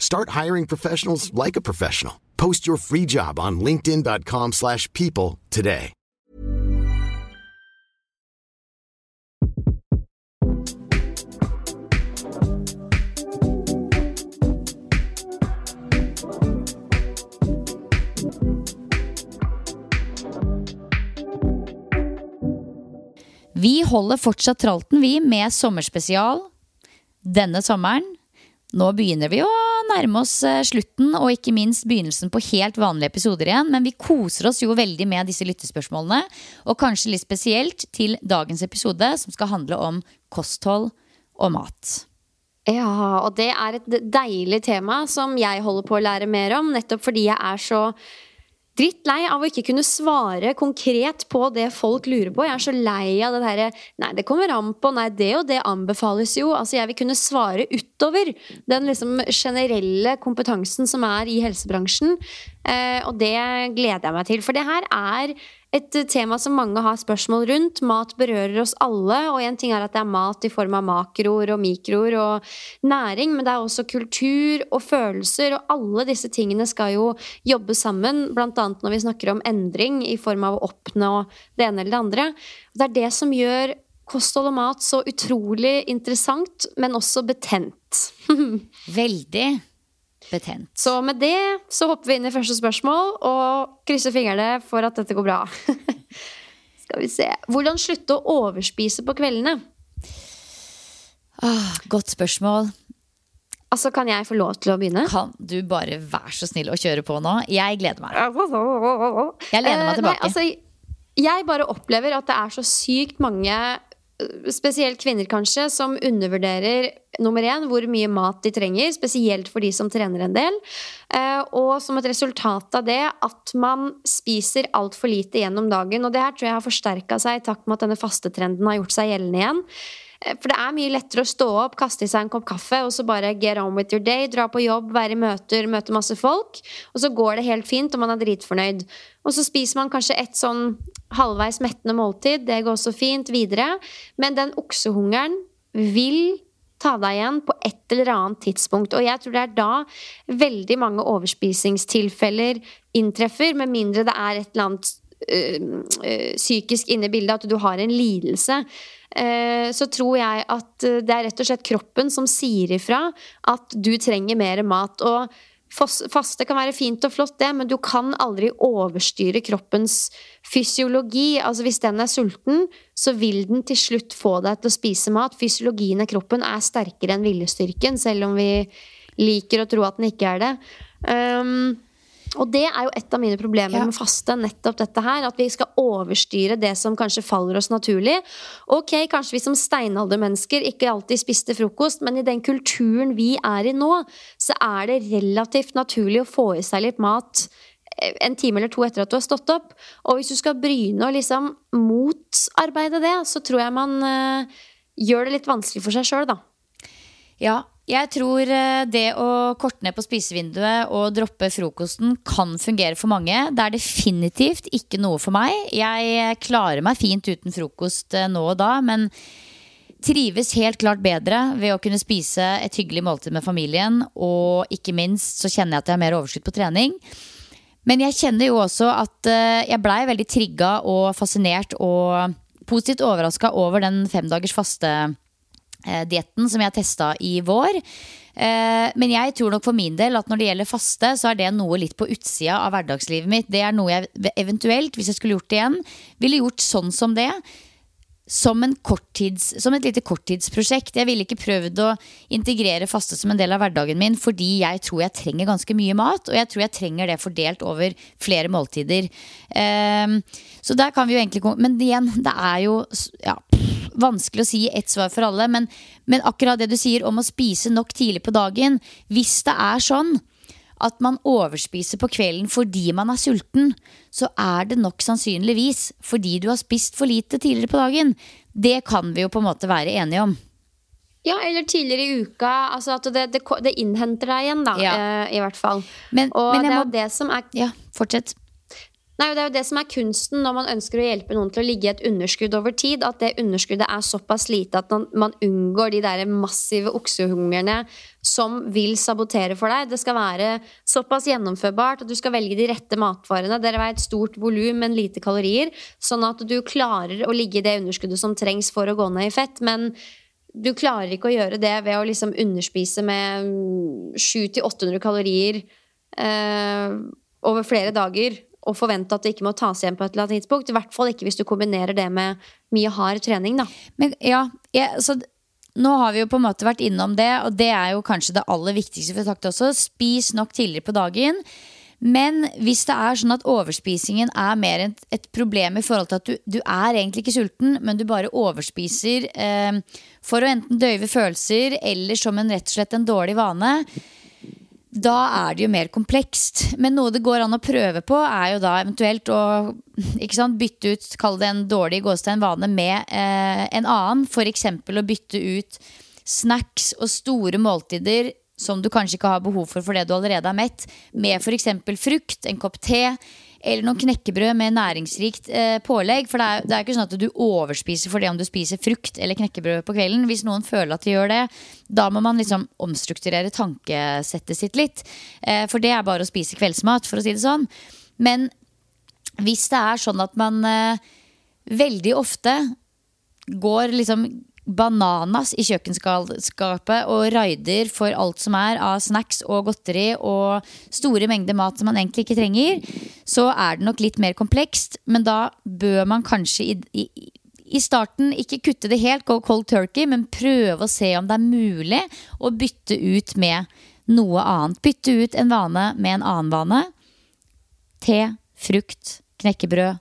Start hiring professionals like a professional. Post your free job on linkedin.com/people slash people today. Vi holder fortsatt tralten, vi, med sommerspesial denne sommeren. Nå begynner vi å nærme oss eh, slutten, og ikke minst begynnelsen på helt vanlige episoder igjen. Men vi koser oss jo veldig med disse lyttespørsmålene, og kanskje litt spesielt til dagens episode, som skal handle om kosthold og mat. Ja, og det er et deilig tema som jeg holder på å lære mer om, nettopp fordi jeg er så drittlei av å ikke kunne svare konkret på det folk lurer på. Jeg er så lei av det derre Nei, det kommer an på. Nei, det og det anbefales jo. Altså, jeg vil kunne svare utover den liksom generelle kompetansen som er i helsebransjen. Eh, og det gleder jeg meg til. For det her er et tema som mange har spørsmål rundt. Mat berører oss alle, og en ting er at det er mat i form av makroer og mikroer og næring, men det er også kultur og følelser, og alle disse tingene skal jo jobbe sammen, blant annet når vi snakker om endring i form av å oppnå det ene eller det andre. Det er det som gjør kosthold og mat så utrolig interessant, men også betent. Veldig betent. Så med det så hopper vi inn i første spørsmål og krysser fingrene for at dette går bra. Skal vi se Hvordan slutte å overspise på kveldene? Ah, godt spørsmål. Altså, Kan jeg få lov til å begynne? Kan du bare være så snill å kjøre på nå? Jeg gleder meg. Jeg lener meg Eh, tilbake. Nei, altså, jeg bare opplever at det er så sykt mange spesielt kvinner kanskje, som undervurderer nummer én, hvor mye mat de trenger, spesielt for de som trener en del. Eh, og som et resultat av det at man spiser altfor lite gjennom dagen. Og det her tror jeg har forsterka seg i takt med at denne fastetrenden har gjort seg gjeldende igjen. Eh, For det er mye lettere å stå opp, kaste i seg en kopp kaffe og så bare get on with your day. Dra på jobb, være i møter, møte masse folk. Og så går det helt fint, og man er dritfornøyd. Og så spiser man kanskje et sånn halvveis mettende måltid. Det går også fint videre. Men den oksehungeren vil ta deg igjen på et eller annet tidspunkt. Og jeg tror det er da veldig mange overspisingstilfeller inntreffer, med mindre det er et eller annet øh, øh, psykisk inne i bildet, at du har en lidelse. Eh, så tror jeg at øh, det er rett og slett kroppen som sier ifra at du trenger mer mat. Og faste kan være fint og flott, det, men du kan aldri overstyre kroppens fysiologi. Altså Hvis den er sulten, så vil den til slutt få deg til å spise mat. Fysiologien i kroppen er sterkere enn viljestyrken, selv om vi liker å tro at den ikke er det. Um, og det er jo et av mine problemer Ja. med faste. Nettopp dette her, At vi skal overstyre det som kanskje faller oss naturlig. Ok, kanskje vi som steinaldermennesker ikke alltid spiste frokost, men i den kulturen vi er i nå, så er det relativt naturlig å få i seg litt mat eh, en time eller to etter at du har stått opp. Og hvis du skal bryne og liksom motarbeide det, så tror jeg man øh, gjør det litt vanskelig for seg sjøl, da. Ja, jeg tror eh, det å korte ned på spisevinduet og droppe frokosten kan fungere for mange. Det er definitivt ikke noe for meg. Jeg klarer meg fint uten frokost eh, nå og da, men trives helt klart bedre ved å kunne spise et hyggelig måltid med familien. Og ikke minst så kjenner jeg at jeg har mer overskudd på trening. Men jeg kjenner jo også at eh, jeg blei veldig trigga og fascinert og positivt overraska over den femdagers faste Eh, dietten som jeg testa i vår. Eh, men jeg tror nok for min del at når det gjelder faste, så er det noe litt på utsida av hverdagslivet mitt. Det er noe jeg eventuelt, hvis jeg skulle gjort det igjen, ville gjort sånn som det. Som, korttids, som, et lite korttidsprosjekt. Jeg ville ikke prøvd å integrere faste som en del av hverdagen min, fordi jeg tror jeg trenger ganske mye mat, og jeg tror jeg trenger det fordelt over flere måltider. Um, så der kan vi jo egentlig Men igjen, det er jo ja, vanskelig å si ett svar for alle, men, men, akkurat det du sier om å spise nok tidlig på dagen Hvis det er sånn at man overspiser på kvelden fordi man er sulten, så er det nok sannsynligvis fordi du har spist for lite tidligere på dagen. Det kan vi jo på en måte være enige om. Ja, eller tidligere i uka. Altså at det, det, det innhenter deg igjen, da. Ja. Eh, I hvert fall. Men, og men det er må... det som er Ja, fortsett. Nei, Det er jo det som er kunsten når man ønsker å hjelpe noen til å ligge i et underskudd over tid. At det underskuddet er såpass lite at man, unngår de der massive oksehungerne som vil sabotere for deg. Det skal være såpass gjennomførbart at du skal velge de rette matvarene. Dere vil et stort volum, men lite kalorier. Sånn at du klarer å ligge i det underskuddet som trengs for å gå ned i fett. Men du klarer ikke å gjøre det ved å liksom underspise med 700-800 kalorier eh, over flere dager og forvente at det ikke må tas igjen på et eller annet tidspunkt. I hvert fall ikke hvis du kombinerer det med mye hard trening. Da. Men ja, ja så nå har vi jo på en måte vært innom det, og det er jo kanskje det aller viktigste for sagt også. Spis nok tidligere på dagen. Men hvis det er sånn at overspisingen er mer et, et problem i forhold til at du, du, er egentlig ikke sulten, men du bare overspiser eh, for å enten døyve følelser eller som en rett og slett en dårlig vane, da er det jo mer komplekst. Men noe det går an å prøve på, er jo da eventuelt å sant, bytte ut, kall det en dårlig gåstein vane, med eh, en annen. F.eks. å bytte ut snacks og store måltider som du kanskje ikke har behov for fordi du allerede er mett, med f.eks. frukt, en kopp te eller noen knekkebrød med næringsrikt eh, pålegg. For det er, det er ikke sånn at du overspiser for det om du spiser frukt eller knekkebrød på kvelden. Hvis noen føler at de gjør det, da må man liksom omstrukturere tankesettet sitt litt. Eh, for det er bare å spise kveldsmat, for å si det sånn. Men hvis det er sånn at man eh, veldig ofte går liksom bananas i kjøkkenskapet og raider for alt som er av snacks og godteri og store mengder mat som man egentlig ikke trenger, så er det nok litt mer komplekst. Men da bør man kanskje i, i, i starten ikke kutte det helt, gå cold turkey, men prøve å se om det er mulig å bytte ut med noe annet. Bytte ut en vane med en annen vane. Te, frukt, knekkebrød,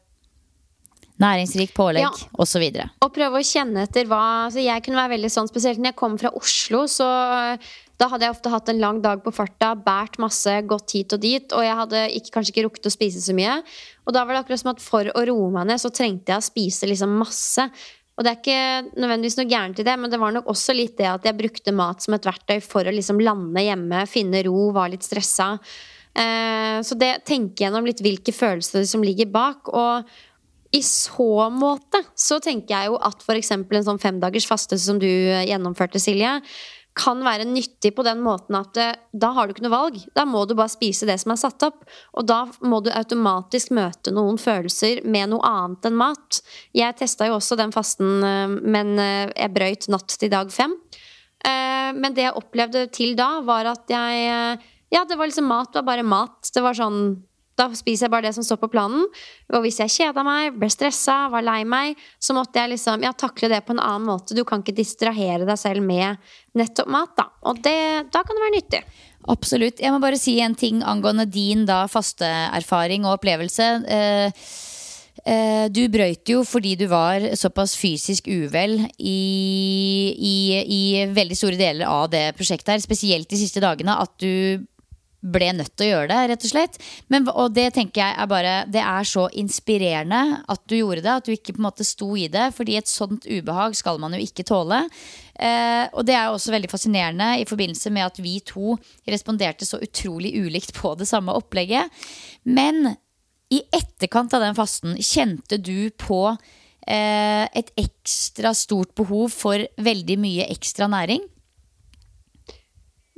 Næringsrik pålegg ja. osv. Og, og prøve å kjenne etter hva altså Jeg kunne være veldig sånn, spesielt når jeg kom fra Oslo, så da hadde jeg ofte hatt en lang dag på farta, båret masse, gått hit og dit, og jeg hadde ikke, kanskje ikke rukket å spise så mye. Og da var det akkurat som at for å roe meg ned, så trengte jeg å spise liksom masse. Og det er ikke nødvendigvis noe gærent i det, men det var nok også litt det at jeg brukte mat som et verktøy for å liksom lande hjemme, finne ro, var litt stressa. Eh, så det tenker gjennom litt hvilke følelser som ligger bak. Og i så måte så tenker jeg jo at f.eks. en sånn femdagers faste som du gjennomførte, Silje, kan være nyttig på den måten at eh, da har du ikke noe valg. Da må du bare spise det som er satt opp. Og da må du automatisk møte noen følelser med noe annet enn mat. Jeg testa jo også den fasten, eh, men eh, jeg brøyt natt til dag fem. Men det jeg opplevde til da, var at jeg Ja, det var liksom mat var bare mat. Det var sånn da spiser jeg bare det som står på planen. Og hvis jeg kjeda meg, ble stressa, var lei meg, så måtte jeg liksom ja, takle det på en annen måte. Du kan ikke distrahere deg selv med nettopp mat, da. Og det, da kan det være nyttig. Absolutt. Jeg må bare si en ting angående din da fasteerfaring og opplevelse. Eh, eh, du brøyt jo fordi du var såpass fysisk uvel i, i, i veldig store deler av det prosjektet her, spesielt de siste dagene, at du ble nødt til å gjøre det, rett og slett. Men, og det tenker jeg er bare Det er så inspirerende at du gjorde det. At du ikke på en måte sto i det. Fordi et sånt ubehag skal man jo ikke tåle. Eh, og det er også veldig fascinerende i forbindelse med at vi to responderte så utrolig ulikt på det samme opplegget. Men i etterkant av den fasten, kjente du på eh, et ekstra stort behov for veldig mye ekstra næring?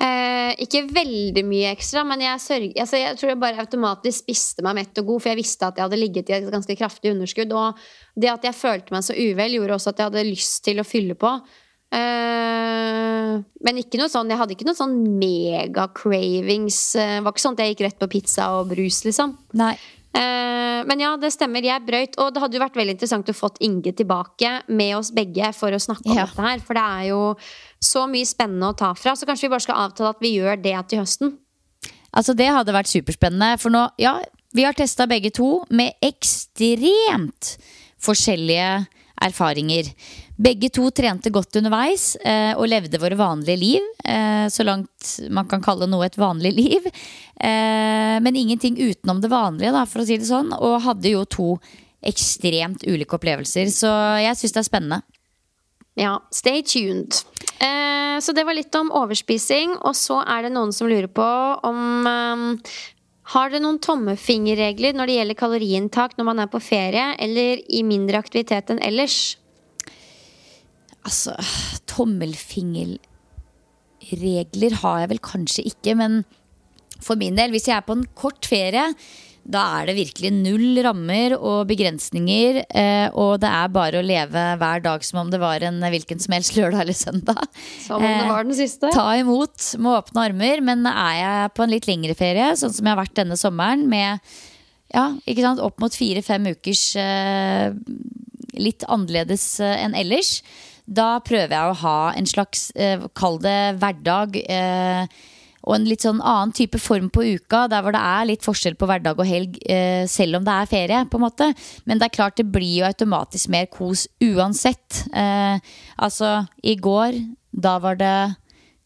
Eh, ikke veldig mye ekstra, men jeg, sørg, altså jeg tror jeg bare automatisk spiste meg mett og god, for jeg visste at jeg hadde ligget i et ganske kraftig underskudd. Og det at jeg følte meg så uvel, gjorde også at jeg hadde lyst til å fylle på. Eh, men ikke noe sånn, jeg hadde ikke noe sånn mega-cravings. Det eh, var ikke sånn at jeg gikk rett på pizza og brus, liksom. Nei. Eh, men ja, det stemmer. Jeg brøyt. Og det hadde jo vært veldig interessant å fått Inge tilbake med oss begge for å snakke om Ja. dette her. For det er jo så mye spennende å ta fra. Så kanskje vi bare skal avtale at vi gjør det til høsten. Altså Det hadde vært superspennende. For nå, ja, vi har testa begge to med ekstremt forskjellige erfaringer. Begge to trente godt underveis eh, og levde våre vanlige liv. Eh, så langt man kan kalle noe et vanlig liv. Eh, men ingenting utenom det vanlige, da, for å si det sånn. Og hadde jo to ekstremt ulike opplevelser. Så jeg syns det er spennende. Ja, stay tuned. Eh, så det var litt om overspising. Og så er det noen som lurer på om eh, Har dere noen tommefingerregler når det gjelder kaloriinntak når man er på ferie, eller i mindre aktivitet enn ellers? Altså, tommelfingerregler har jeg vel kanskje ikke, men for min del, hvis jeg er på en kort ferie, da er det virkelig null rammer og begrensninger. Eh, og det er bare å leve hver dag som om det var en hvilken som helst lørdag eller søndag. Som om det var den siste. Ta imot med åpne armer. Men er jeg på en litt lengre ferie, sånn som jeg har vært denne sommeren, med ja, ikke sant, opp mot fire-fem ukers eh, litt annerledes eh, enn ellers, da prøver jeg å ha en slags, eh, kall det hverdag. Eh, og en litt sånn annen type form på uka, der hvor det er litt forskjell på hverdag og helg, eh, selv om det er ferie. på en måte Men det er klart det blir jo automatisk mer kos uansett. Eh, altså, i går, da var det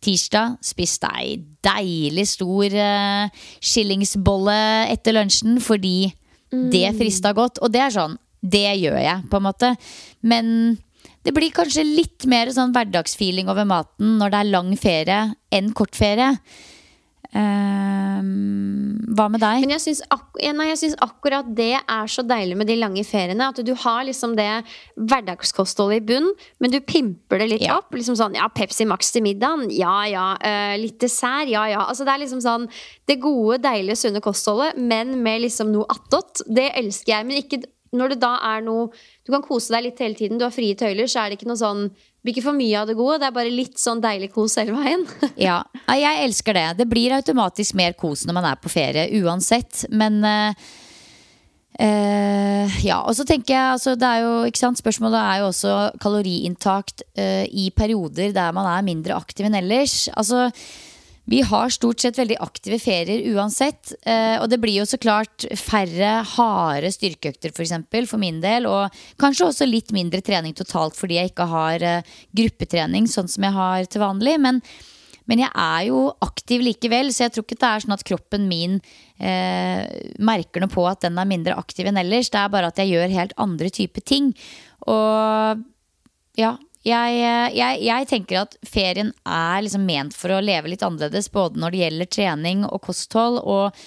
tirsdag. Spiste ei deilig stor eh, skillingsbolle etter lunsjen fordi det frista godt. Og det er sånn, det gjør jeg, på en måte. Men det blir kanskje litt mer sånn hverdagsfeeling over maten når det er lang ferie enn kort ferie. Ehm, hva med deg? Men jeg syns, ak akkurat det er så deilig med de lange feriene. At du har liksom det hverdagskostholdet i bunn, men du pimper det litt Ja. opp. Liksom sånn, ja, Pepsi Max til middagen. Ja ja. Uh, litt dessert. Ja ja. Altså Det er liksom sånn det gode, deilige, sunne kostholdet, men med liksom noe attåt. Det elsker jeg. Men ikke når det da er noe Du kan kose deg litt hele tiden, du har frie tøyler, så er det ikke noe sånn det blir ikke for mye av det gode, det er bare litt sånn deilig kos hele veien. Ja, jeg elsker det. Det blir automatisk mer kos når man er på ferie, uansett. Men eh, eh, ja, og så tenker jeg altså, det er jo, ikke sant, Spørsmålet er jo også kaloriinntak eh, i perioder der man er mindre aktiv enn ellers. Altså, vi har stort sett veldig aktive ferier uansett. eh, og det blir jo så klart færre harde styrkeøkter for, eksempel, for min del. Og kanskje også litt mindre trening totalt fordi jeg ikke har eh, gruppetrening sånn som jeg har til vanlig. Men, men jeg er jo aktiv likevel, så jeg tror ikke det er sånn at kroppen min eh, merker noe på at den er mindre aktiv enn ellers. Det er bare at jeg gjør helt andre typer ting. Og ja, jeg, jeg, jeg tenker at ferien er liksom ment for å leve litt annerledes, både når det gjelder trening og kosthold. Og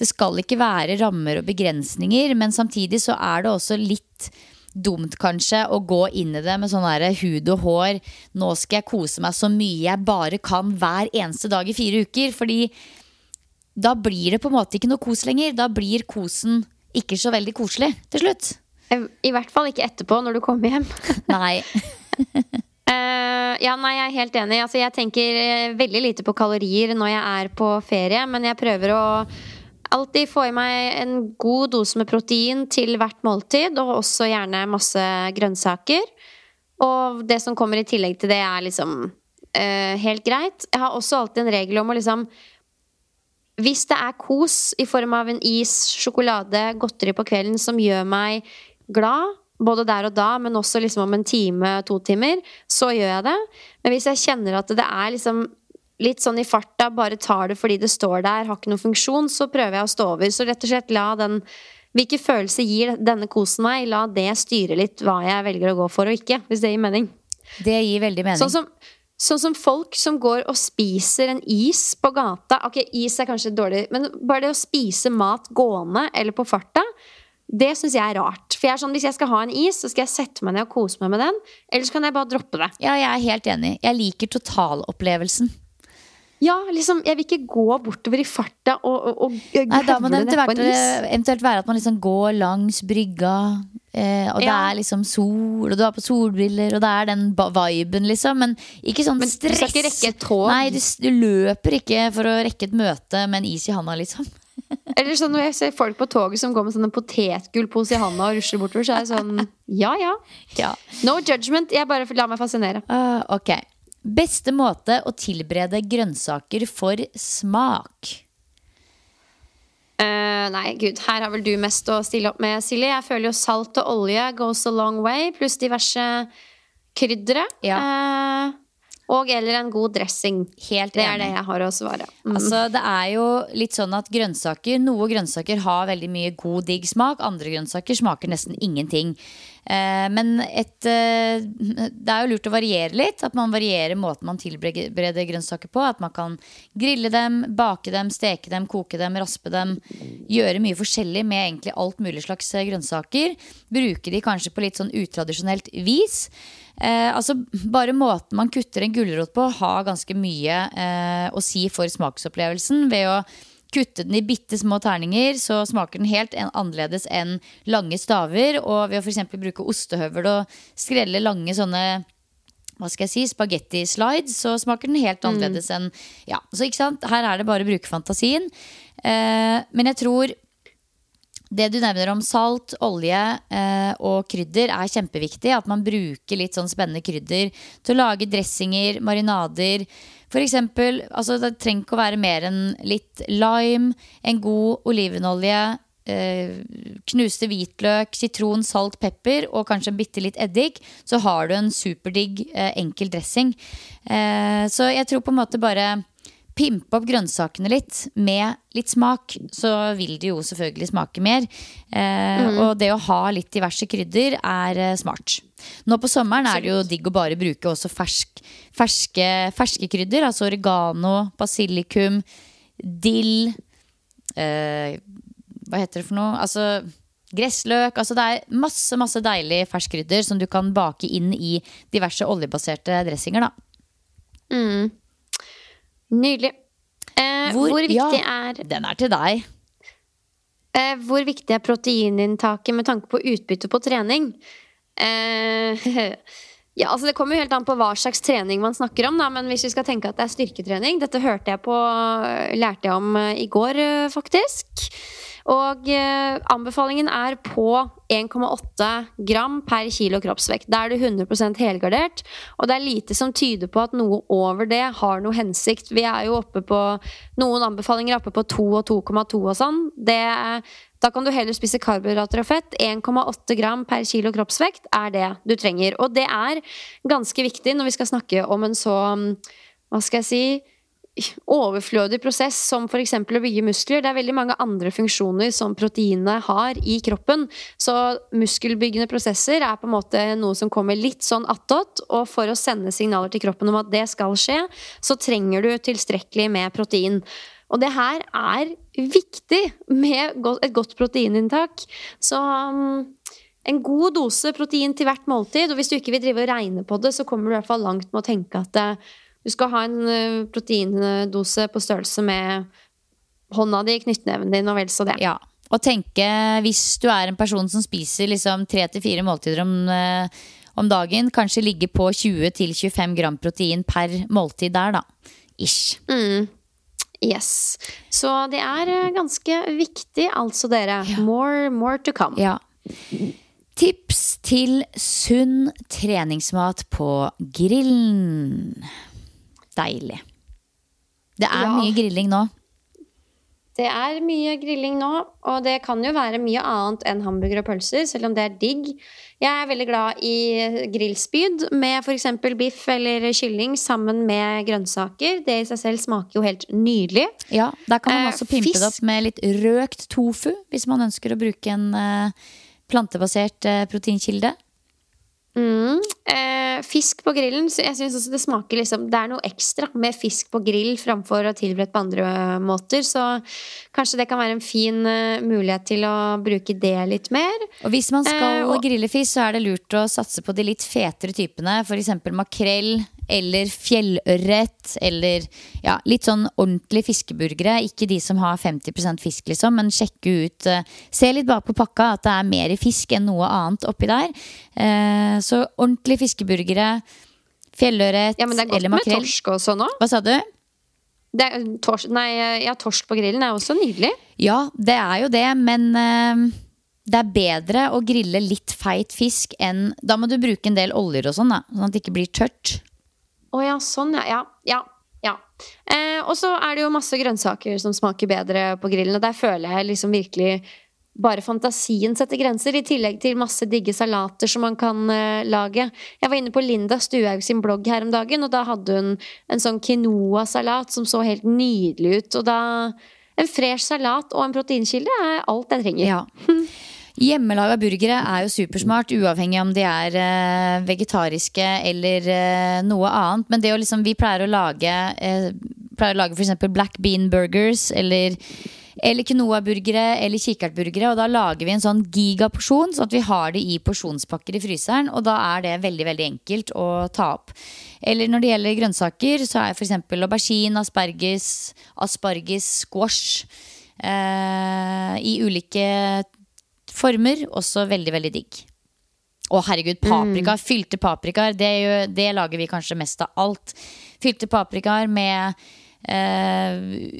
det skal ikke være rammer og begrensninger, men samtidig så er det også litt dumt kanskje å gå inn i det med sånn der hud og hår. Nå skal jeg kose meg så mye jeg bare kan hver eneste dag i fire uker. Fordi da blir det på en måte ikke noe kos lenger. Da blir kosen ikke så veldig koselig til slutt. I hvert fall ikke etterpå, når du kommer hjem. Nei. Eh, ja, nei, jeg er helt enig. Altså, jeg tenker eh, veldig lite på kalorier når jeg er på ferie, men jeg prøver å alltid få i meg en god dose med protein til hvert måltid, og også gjerne masse grønnsaker. Og det som kommer i tillegg til det, er liksom uh, helt greit. Jeg har også alltid en regel om å liksom Hvis det er kos i form av en is, sjokolade, godteri på kvelden som gjør meg glad, både der og da, men også liksom om en time, to timer, så gjør jeg det. Men hvis jeg kjenner at det er liksom litt sånn i farta bare tar det fordi det står der, har ikke noen funksjon, så prøver jeg å stå over. Så rett og slett la den Hvilke følelser gir denne kosen meg? La det styre litt hva jeg velger å gå for og ikke, hvis det gir mening. Det gir veldig mening. Sånn som, sånn som folk som går og spiser en is på gata. Ok, is er kanskje dårlig, men bare det å spise mat gående eller på farta, det syns jeg er rart. For jeg er sånn, Hvis jeg skal ha en is, så skal jeg sette meg ned og kose meg med den. Eller så kan jeg bare droppe det. Ja, jeg er helt enig. Jeg liker totalopplevelsen. Ja, liksom, Jeg vil ikke gå bortover i farta og, og, og Nei, Da må det eventuelt, eventuelt være at man liksom går langs brygga, eh, og det er liksom sol, og du har på solbriller, og det er den viben, liksom. Men ikke sånn Men du skal stress. ikke rekke et tog. Nei, du, du løper ikke for å rekke et møte med en is i handa, liksom. Eller sånn når jeg ser folk på toget som går med sånn en potetgullpose i handa og rusler bortover, så er jeg sånn Ja, ja. Ja. No judgment. Jeg bare lar meg fascinere. Uh, ok. Beste måte å tilberede grønnsaker for smak. Uh, nei, gud, her har vel du mest å stille opp med, Silje. Jeg føler jo salt og olje goes a long way, pluss diverse kryddere. Eh, og eller en god dressing. Helt Det er enig. det jeg har å svare. Mm. Altså, det er jo litt sånn at grønnsaker Noe grønnsaker har veldig mye god, digg smak. Andre grønnsaker smaker nesten ingenting. Eh, men et, eh, det er jo lurt å variere litt. At man varierer måten man tilbereder grønnsaker på. At man kan grille dem, bake dem, steke dem, koke dem, raspe dem. Gjøre mye forskjellig med egentlig alt mulig slags eh, grønnsaker. Bruke de kanskje på litt sånn utradisjonelt vis. Eh, altså Bare måten man kutter en gulrot på, har ganske mye eh, å si for smaksopplevelsen. Ved å kutte den i bitte små terninger, så smaker den helt en, annerledes enn lange staver. Og ved å f.eks. bruke ostehøvel og skrelle lange sånne hva skal jeg si, spagetti slides, så smaker den helt annerledes enn Ja, så ikke sant, her er det bare å bruke fantasien. Eh, men jeg tror det du nevner om salt, olje eh, og krydder er kjempeviktig. At man bruker litt sånn spennende krydder til å lage dressinger, marinader. For eksempel, altså det trenger ikke å være mer enn litt lime, en god olivenolje, eh, knuste hvitløk, sitron, salt, pepper og kanskje en bitte litt eddik. Så har du en superdigg, eh, enkel dressing. Eh, så jeg tror på en måte bare pimpe opp grønnsakene litt med litt smak, så vil det jo selvfølgelig smake mer. Eh, Og det å ha litt diverse krydder er eh, smart. Nå på sommeren er det jo digg å bare bruke også fersk, ferske, ferske krydder. Altså oregano, basilikum, dill eh, Hva heter det for noe? Altså gressløk. Altså det er masse, masse deilig ferskkrydder som du kan bake inn i diverse oljebaserte dressinger, da. Nydelig. Eh, hvor, viktig ja, er Den er til deg. Eh, hvor viktig er proteininntaket med tanke på utbytte på trening? Eh, ja, altså Det kommer jo helt an på hva slags trening man snakker om. Da. Men hvis vi skal tenke at det er styrketrening Dette hørte jeg på, lærte jeg om eh, i går, eh, faktisk. Og eh, anbefalingen er på 1,8 gram per kilo kroppsvekt. Da er du 100% helgardert, og det er lite som tyder på at noe over det har noe hensikt. Vi er jo oppe på Noen anbefalinger er oppe på 2 og 2,2 og sånn. Det, da kan du heller spise karbohydrater og fett. 1,8 gram per kilo kroppsvekt er det du trenger. Og det er ganske viktig når vi skal snakke om en så Hva skal jeg si overflødig prosess som f.eks. å bygge muskler. Det er veldig mange andre funksjoner som proteinene har i kroppen. Så muskelbyggende prosesser er på en måte noe som kommer litt sånn attåt. Og for å sende signaler til kroppen om at det skal skje, så trenger du tilstrekkelig med protein. Og det her er viktig med et godt proteininntak. Så um, en god dose protein til hvert måltid. Og hvis du ikke vil drive og regne på det, så kommer du i hvert fall langt med å tenke at eh, du skal ha en eh, proteindose på størrelse med hånda di, knyttneven din og vel så det. Ja. Og tenke, hvis du er en person som spiser liksom tre til fire måltider om, eh, om dagen, kanskje ligge på 20-25 gram protein per måltid der, da. Ish. Yes. Så det er eh, ganske viktig, altså, dere. More, more to come. Ja. Tips til sunn treningsmat på grillen. Deilig. Det er Ja. mye grilling nå. Det er mye grilling nå, og det kan jo være mye annet enn hamburger og pølser, selv om det er digg. Jeg er veldig glad i grillspyd med f.eks. biff eller kylling sammen med grønnsaker. Det i seg selv smaker jo helt nydelig. Ja, Der kan man Eh, også pimpe det opp med litt røkt tofu, hvis man ønsker å bruke en eh, plantebasert eh, proteinkilde. Mm. Eh, fisk på grillen, så jeg synes også det smaker liksom Det er noe ekstra med fisk på grill framfor å tilberede på andre måter. Så kanskje det kan være en fin uh, mulighet til å bruke det litt mer. Og hvis man skal Eh, og- grille fisk, så er det lurt å satse på de litt fetere typene. F.eks. makrell eller fjellørret eller ja, litt sånn ordentlige fiskeburgere. Ikke de som har 50% fisk, liksom, men sjekke ut eh, Se litt bak på pakka at det er mer fisk enn noe annet oppi der. Eh, så ordentlige fiskeburgere, fjellørret Ja, men det er godt eller med torsk også nå. Hva sa du? Det er, tors, nei, ja, torsk på grillen er også nydelig. Ja, det er jo det, men eh, det er bedre å grille litt feit fisk enn Da må du bruke en del oljer og sånn, da, sånn at det ikke blir tørt. Å ja, sånn ja. Ja. ja. Eh, og så er det jo masse grønnsaker som smaker bedre på grillen, og der føler jeg liksom virkelig bare fantasien setter grenser, i tillegg til masse digge salater som man kan eh, lage. Jeg var inne på Linda Stuhaug sin blogg her om dagen, og da hadde hun en sånn quinoa-salat som så helt nydelig ut. Og da En fresh salat og en proteinkilde er alt jeg trenger. Ja. Hjemmelaga burgere er jo supersmart, uavhengig om de er eh, vegetariske eller eh, noe annet. Men det å liksom, vi pleier å lage eh, Pleier lage f.eks. black bean burgers eller eller quinoa-burgere eller kikertburgere. Og da lager vi en sånn gigaporsjon, sånn at vi har det i porsjonspakker i fryseren. Og da er det veldig veldig enkelt å ta opp. Eller når det gjelder grønnsaker, så er f.eks. aubergine, asperges, asparges, squash eh, i ulike former også veldig, veldig digg. Å, herregud, paprika. Fylte paprikaer. Det, det lager vi kanskje mest av alt. Fylte paprikaer med eh,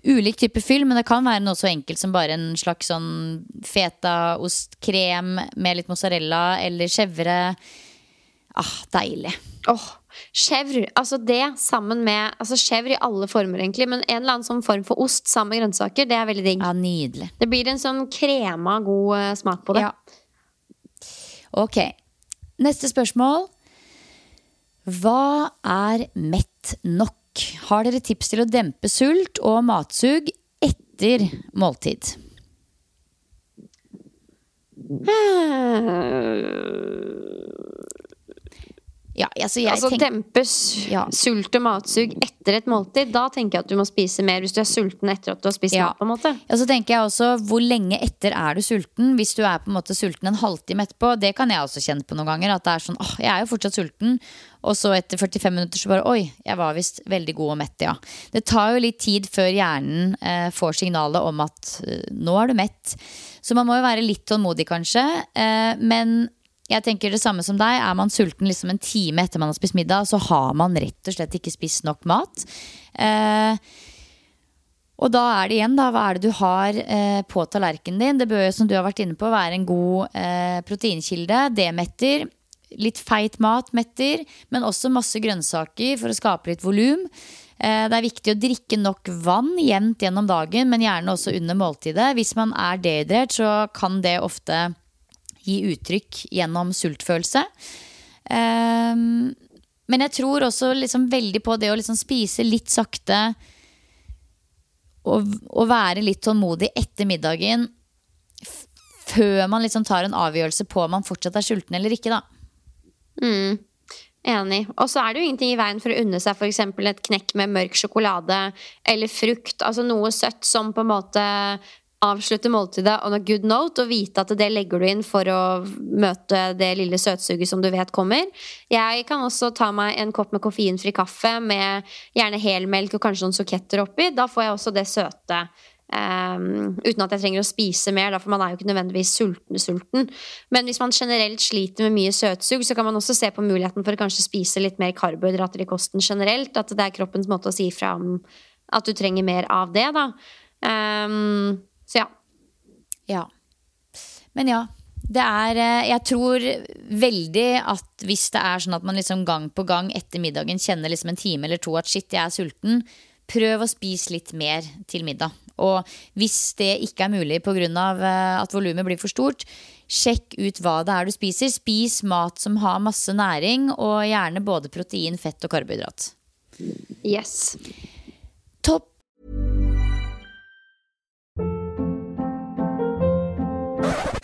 ulik type fyll, men det kan være noe så enkelt som bare en slags sånn fetaostkrem med litt mozzarella eller chèvre. Ah, deilig. Åh, Chèvre. Altså det sammen med altså Chèvre i alle former, egentlig. Men en eller annen sånn form for ost sammen med grønnsaker, det er veldig digg. Ja, nydelig. Det blir en sånn krema, god eh, smak på det. Ja. Ok. Neste spørsmål. Hva er mett nok? Har dere tips til å dempe sult og matsug etter måltid? Ja, altså altså tenk... dempes Ja. sult og matsug etter et måltid. Da tenker jeg at du må spise mer hvis du er sulten etter at du har spist Ja. mat. på en måte Ja, så tenker jeg også, Hvor lenge etter er du sulten? Hvis du er på en måte sulten en halvtime etterpå, det kan jeg også kjenne på noen ganger. At det er sånn, åh, jeg er jo fortsatt sulten. Og så etter 45 minutter så bare oi, jeg var visst veldig god og mett, ja. Det tar jo litt tid før hjernen eh, får signalet om at eh, nå er du mett. Så man må jo være litt tålmodig, kanskje. Eh, men jeg tenker det samme som deg. Er man sulten liksom en time etter man har spist middag, så har man rett og slett ikke spist nok mat. Eh, og da er det igjen, da, hva er det du har eh, på tallerkenen din? Det bør som du har vært inne på, være en god eh, proteinkilde. Det metter. Litt feit mat metter, men også masse grønnsaker for å skape litt volum. Eh, det er viktig å drikke nok vann jevnt gjennom dagen, men gjerne også under måltidet. Hvis man er dehydrert, så kan det ofte gi uttrykk gjennom sultfølelse. Ehm, men jeg tror også liksom veldig på det å liksom spise litt sakte og, og være litt tålmodig etter middagen før man liksom tar en avgjørelse på om man fortsatt er sulten eller ikke. da. Mm. Enig. Og så er det jo ingenting i veien for å unne seg f.eks. et knekk med mørk sjokolade eller frukt. Altså noe søtt som på en måte avslutter måltidet on a good note, og vite at det legger du inn for å møte det lille søtsuget som du vet kommer. Jeg kan også ta meg en kopp med koffeinfri kaffe med gjerne helmelk og kanskje noen suketter oppi. Da får jeg også det søte. Um, uten at jeg trenger å spise mer, da, for man er jo ikke nødvendigvis sulten, sulten. Men hvis man generelt sliter med mye søtsug, så kan man også se på muligheten for å kanskje spise litt mer karbohydrater i kosten generelt. At det er kroppens måte å si fra om at du trenger mer av det, da. Um, så ja. Ja. Men ja. Det er eh, Jeg tror veldig at hvis det er sånn at man liksom gang på gang etter middagen kjenner liksom en time eller to at shit, jeg er sulten, prøv å spise litt mer til middag. Og hvis det ikke er mulig pga. Uh, at volumet blir for stort, sjekk ut hva det er du spiser. Spis mat som har masse næring, og gjerne både protein, fett og karbohydrat. Yes. Topp.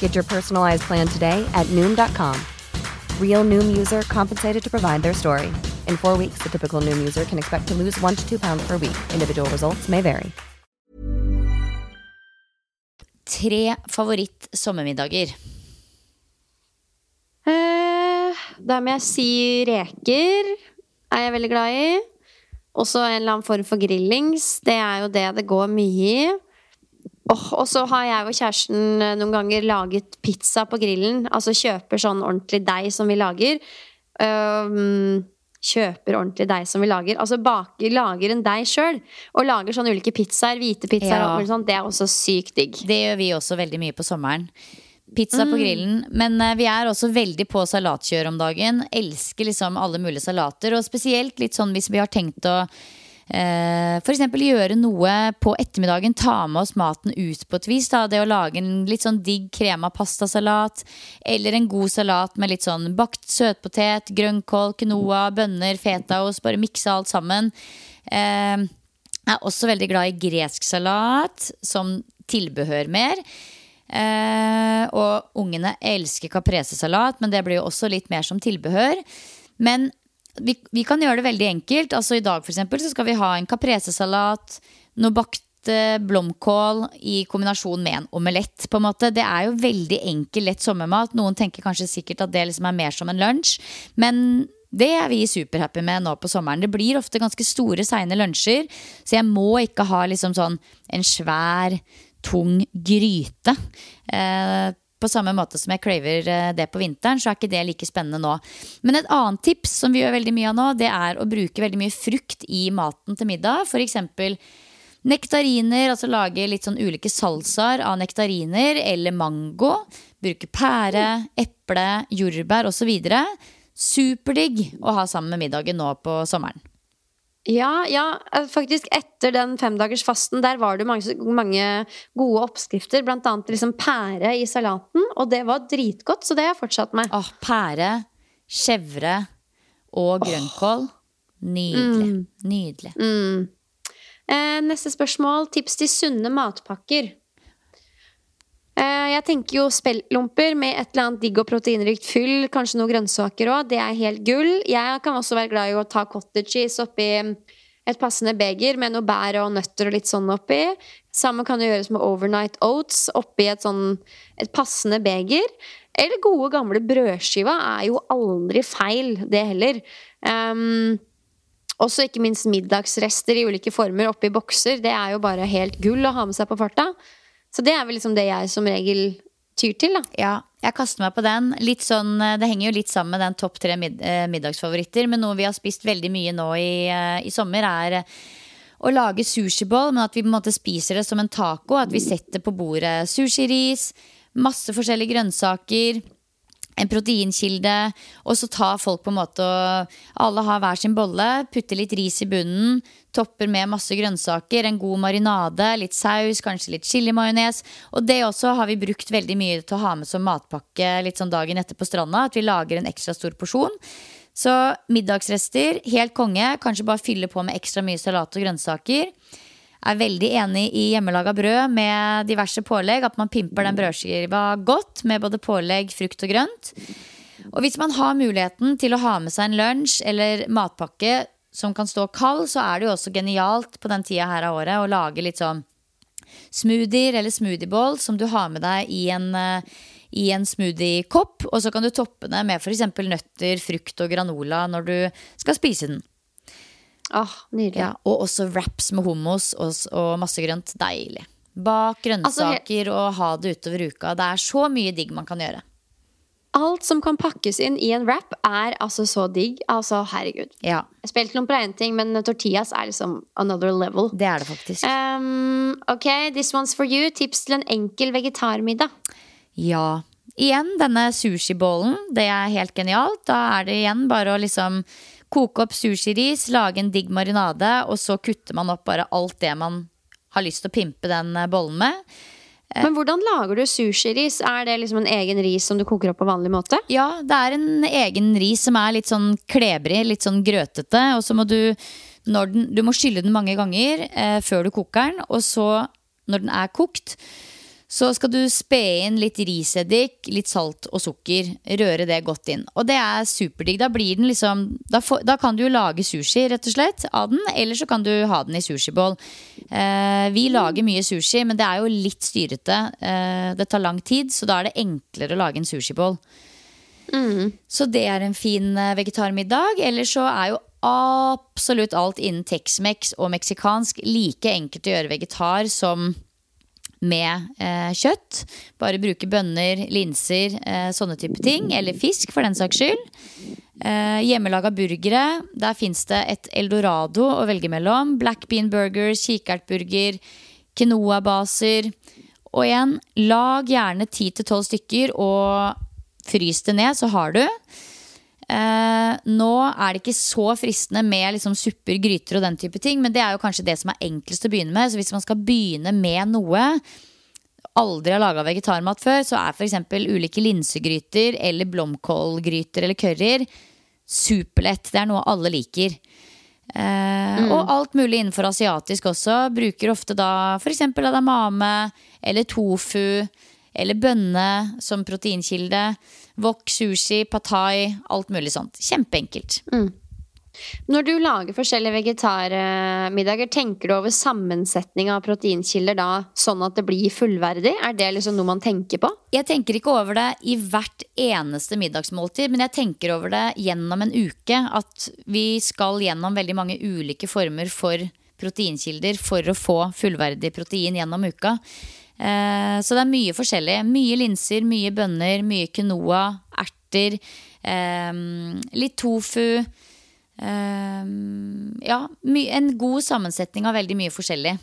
Get your personalized plan today at Noom.com. Real Noom user compensated to provide their story. In four weeks, the typical Noom user can expect to lose one to two pounds per week. Individual results may vary. Tre favoritt-sommermiddager. Uh, da må jeg si reker. Er jeg veldig glad i. Også en eller annen form for grillings. Det er jo det det går mye i. Oh, og så har jeg og kjæresten eh, noen ganger laget pizza på grillen. Altså kjøper sånn ordentlig deig som vi lager. Um, kjøper ordentlig deig som vi lager. Altså baker, lager en deig sjøl. Og lager sånne ulike pizzaer. Hvite pizzaer. Ja. og sånn. Det er også sykt digg. Det gjør vi også veldig mye på sommeren. Pizza på Mm. grillen. Men eh, vi er også veldig på salatkjør om dagen. Elsker liksom alle mulige salater. Og spesielt litt sånn hvis vi har tenkt å eh, eksempel gjøre noe på ettermiddagen. Ta med oss maten ut på et vis. Da. Det å lage en litt sånn digg krema pastasalat. Eller en god salat med litt sånn bakt søtpotet, grønnkål, quinoa, bønner, fetaost. Bare mikse alt sammen. Eh, jeg er også veldig glad i gresk salat som tilbehør mer. Eh, og ungene elsker caprese-salat, men det blir jo også litt mer som tilbehør. Men vi, vi kan gjøre det veldig enkelt. Altså I dag for eksempel, så skal vi ha en caprese-salat, noe bakt eh, blomkål i kombinasjon med en omelett. på en måte. Det er jo veldig enkel, lett sommermat. Noen tenker kanskje sikkert at det liksom er mer som en lunsj. Men det er vi superhappy med nå på sommeren. Det blir ofte ganske store, seine lunsjer. Så jeg må ikke ha liksom sånn en svær, tung gryte. Eh, på samme måte som jeg craver eh, det på vinteren, så er ikke det like spennende nå. Men et annet tips som vi gjør veldig mye av nå, det er å bruke veldig mye frukt i maten til middag. Eksempel nektariner, altså lage litt sånn ulike salsaer av nektariner eller mango. Bruke pære, eple, jordbær osv. Superdigg å ha sammen med middagen nå på sommeren. Ja, ja, eh, faktisk etter den femdagersfasten der var det mange, mange gode oppskrifter. Blant annet liksom pære i salaten, og det var dritgodt, så det har jeg fortsatt med. Åh, pære, chèvre og grønnkål. Nydelig. Nydelig. Mm. Eh, neste spørsmål. Tips til sunne matpakker. Eh, jeg tenker jo speltlomper med et eller annet digg og proteinrikt fyll. Kanskje noen grønnsaker òg. Det er helt gull. Jeg kan også være glad i å ta cottage cheese oppi et passende beger med noe bær og nøtter og litt sånn oppi. Samme kan jo gjøres med overnight oats oppi et sånn et passende beger. Eller gode, gamle brødskiva er jo aldri feil, det heller. Um, også ikke minst middagsrester i ulike former oppi bokser. Det er jo bare helt gull å ha med seg på farta. Så det er vel liksom det jeg som regel tyr til, da. Ja, jeg kaster meg på den. Litt sånn, det henger jo litt sammen med den topp tre mid eh, middagsfavoritter. Men noe vi har spist veldig mye nå i, eh, i sommer, er eh, å lage sushiboll, men at vi på en måte spiser det som en taco. At vi setter på bordet sushiris, Masse forskjellige grønnsaker. En proteinkilde. Og så tar folk på en måte og Alle har hver sin bolle. Putter litt ris i bunnen. Topper med masse grønnsaker. En god marinade. Litt saus, kanskje litt chilimajones. Og det også har vi brukt veldig mye til å ha med som matpakke litt sånn dagen etter på stranda. At vi lager en ekstra stor porsjon. Så middagsrester, helt konge. Kanskje bare fylle på med ekstra mye salat og grønnsaker. Er veldig enig i hjemmelaga brød med diverse pålegg. At man pimper den brødskiva godt med både pålegg, frukt og grønt. Og hvis man har muligheten til å ha med seg en lunsj eller matpakke som kan stå kald, så er det jo også genialt på den tida her av året å lage litt sånn smoothier eller smoothieball som du har med deg i en, eh, i en smoothiekopp. Og så kan du toppe det med f.eks. nøtter, frukt og granola når du skal spise den. Åh, nydelig. Ja, og også wraps med hummus og, og masse grønt. Deilig. Bak grønnsaker og ha det utover uka. Det er så mye digg man kan gjøre. Alt som kan pakkes inn i en wrap, er altså så digg. Altså, herregud. Ja, Spilt noen på én ting, men tortillas er liksom another level. det er det faktisk. Um, ok, this one's for you. Tips til en enkel vegetarmiddag. Ja. Igjen, denne sushibollen. Det er helt genialt. Da er det igjen bare å liksom koke opp sushiris, lage en digg marinade, og så kutter man opp bare alt det man har lyst til å pimpe den eh, bollen med. Men hvordan lager du sushiris? Er det liksom en egen ris som du koker opp på vanlig måte? Ja, det er en egen ris som er litt sånn klebrig, litt sånn grøtete. Og så må du den, Du må skylle den mange ganger eh, før du koker den. Og så, når den er kokt, så skal du spe inn litt riseddik, litt salt og sukker. Røre det godt inn. Og det er superdigg. Da blir den liksom da, da kan du jo lage sushi rett og slett av den, eller så kan du ha den i sushibål. Eh, vi lager mye sushi, men det er jo litt styrete. Eh, det tar lang tid, så da er det enklere å lage en sushibål. Så det er en fin eh, vegetarmiddag. Eller så er jo absolutt alt innen Tex-Mex og meksikansk like enkelt å gjøre vegetar som med eh, kjøtt. Bare bruke bønner, linser, eh, sånne type ting. Eller fisk, for den saks skyld. Eh, hjemmelaga burgere. Der fins det et eldorado å velge mellom. Black bean burger, kikertburger, quinoa-baser. Og igjen, lag gjerne 10-12 stykker og frys det ned, så har du. Eh, nå er det ikke så fristende med liksom supper, gryter og den type ting, men det er jo kanskje det som er enklest å begynne med. Så hvis man skal begynne med noe aldri har laga vegetarmat før, så er f.eks. ulike linsegryter eller blomkålgryter eller curryer superlett. Det er noe alle liker. Eh, Og alt mulig innenfor asiatisk også. Bruker ofte da f.eks. adamame eller tofu eller bønne som proteinkilde. Wok, sushi, patai, alt mulig sånt. Kjempeenkelt. Når du lager forskjellige vegetarmiddager, tenker du over sammensetning av proteinkilder da, sånn at det blir fullverdig? Er det liksom noe man tenker på? Jeg tenker ikke over det i hvert eneste middagsmåltid, men jeg tenker over det gjennom en uke. At vi skal gjennom veldig mange ulike former for proteinkilder for å få fullverdig protein gjennom uka. Eh, Så det er mye forskjellig. Mye linser, mye bønner, mye quinoa, erter, eh, litt tofu. eh, Ja, en god sammensetning av veldig mye forskjellig.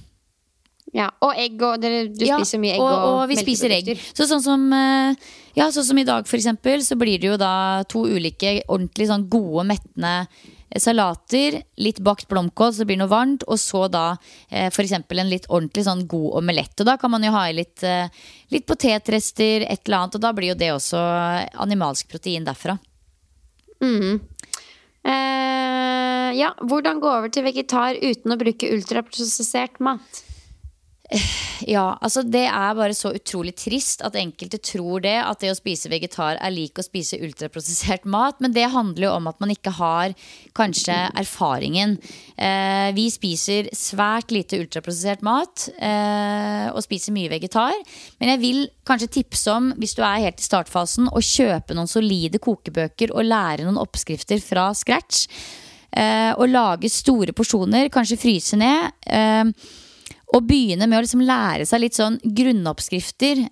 Ja, Og egg og dere, Du Ja, spiser mye egg og, og, og vi spiser egg. Så sånn som, ja, sånn som i dag, for eksempel, så blir det jo da to ulike ordentlig sånn gode, mettende salater. Litt bakt blomkål, så det blir noe varmt. Og så da eh, eksempel en litt ordentlig sånn god omelett. Og da kan man jo ha i litt, eh, litt potetrester, et eller annet. Og da blir jo det også animalsk protein derfra. Mm. Eh, ja, hvordan gå over til vegetar uten å bruke ultraprosessert mat? Ja, altså det er bare så utrolig trist at enkelte tror det. At det å spise vegetar er lik å spise ultraprosessert mat. Men det handler jo om at man ikke har kanskje erfaringen. Eh, vi spiser svært lite ultraprosessert mat eh, og spiser mye vegetar. Men jeg vil kanskje tipse om, hvis du er helt i startfasen, å kjøpe noen solide kokebøker og lære noen oppskrifter fra scratch. Eh, og lage store porsjoner, kanskje fryse ned. Eh, og begynne med å liksom lære seg litt sånn grunnoppskrifter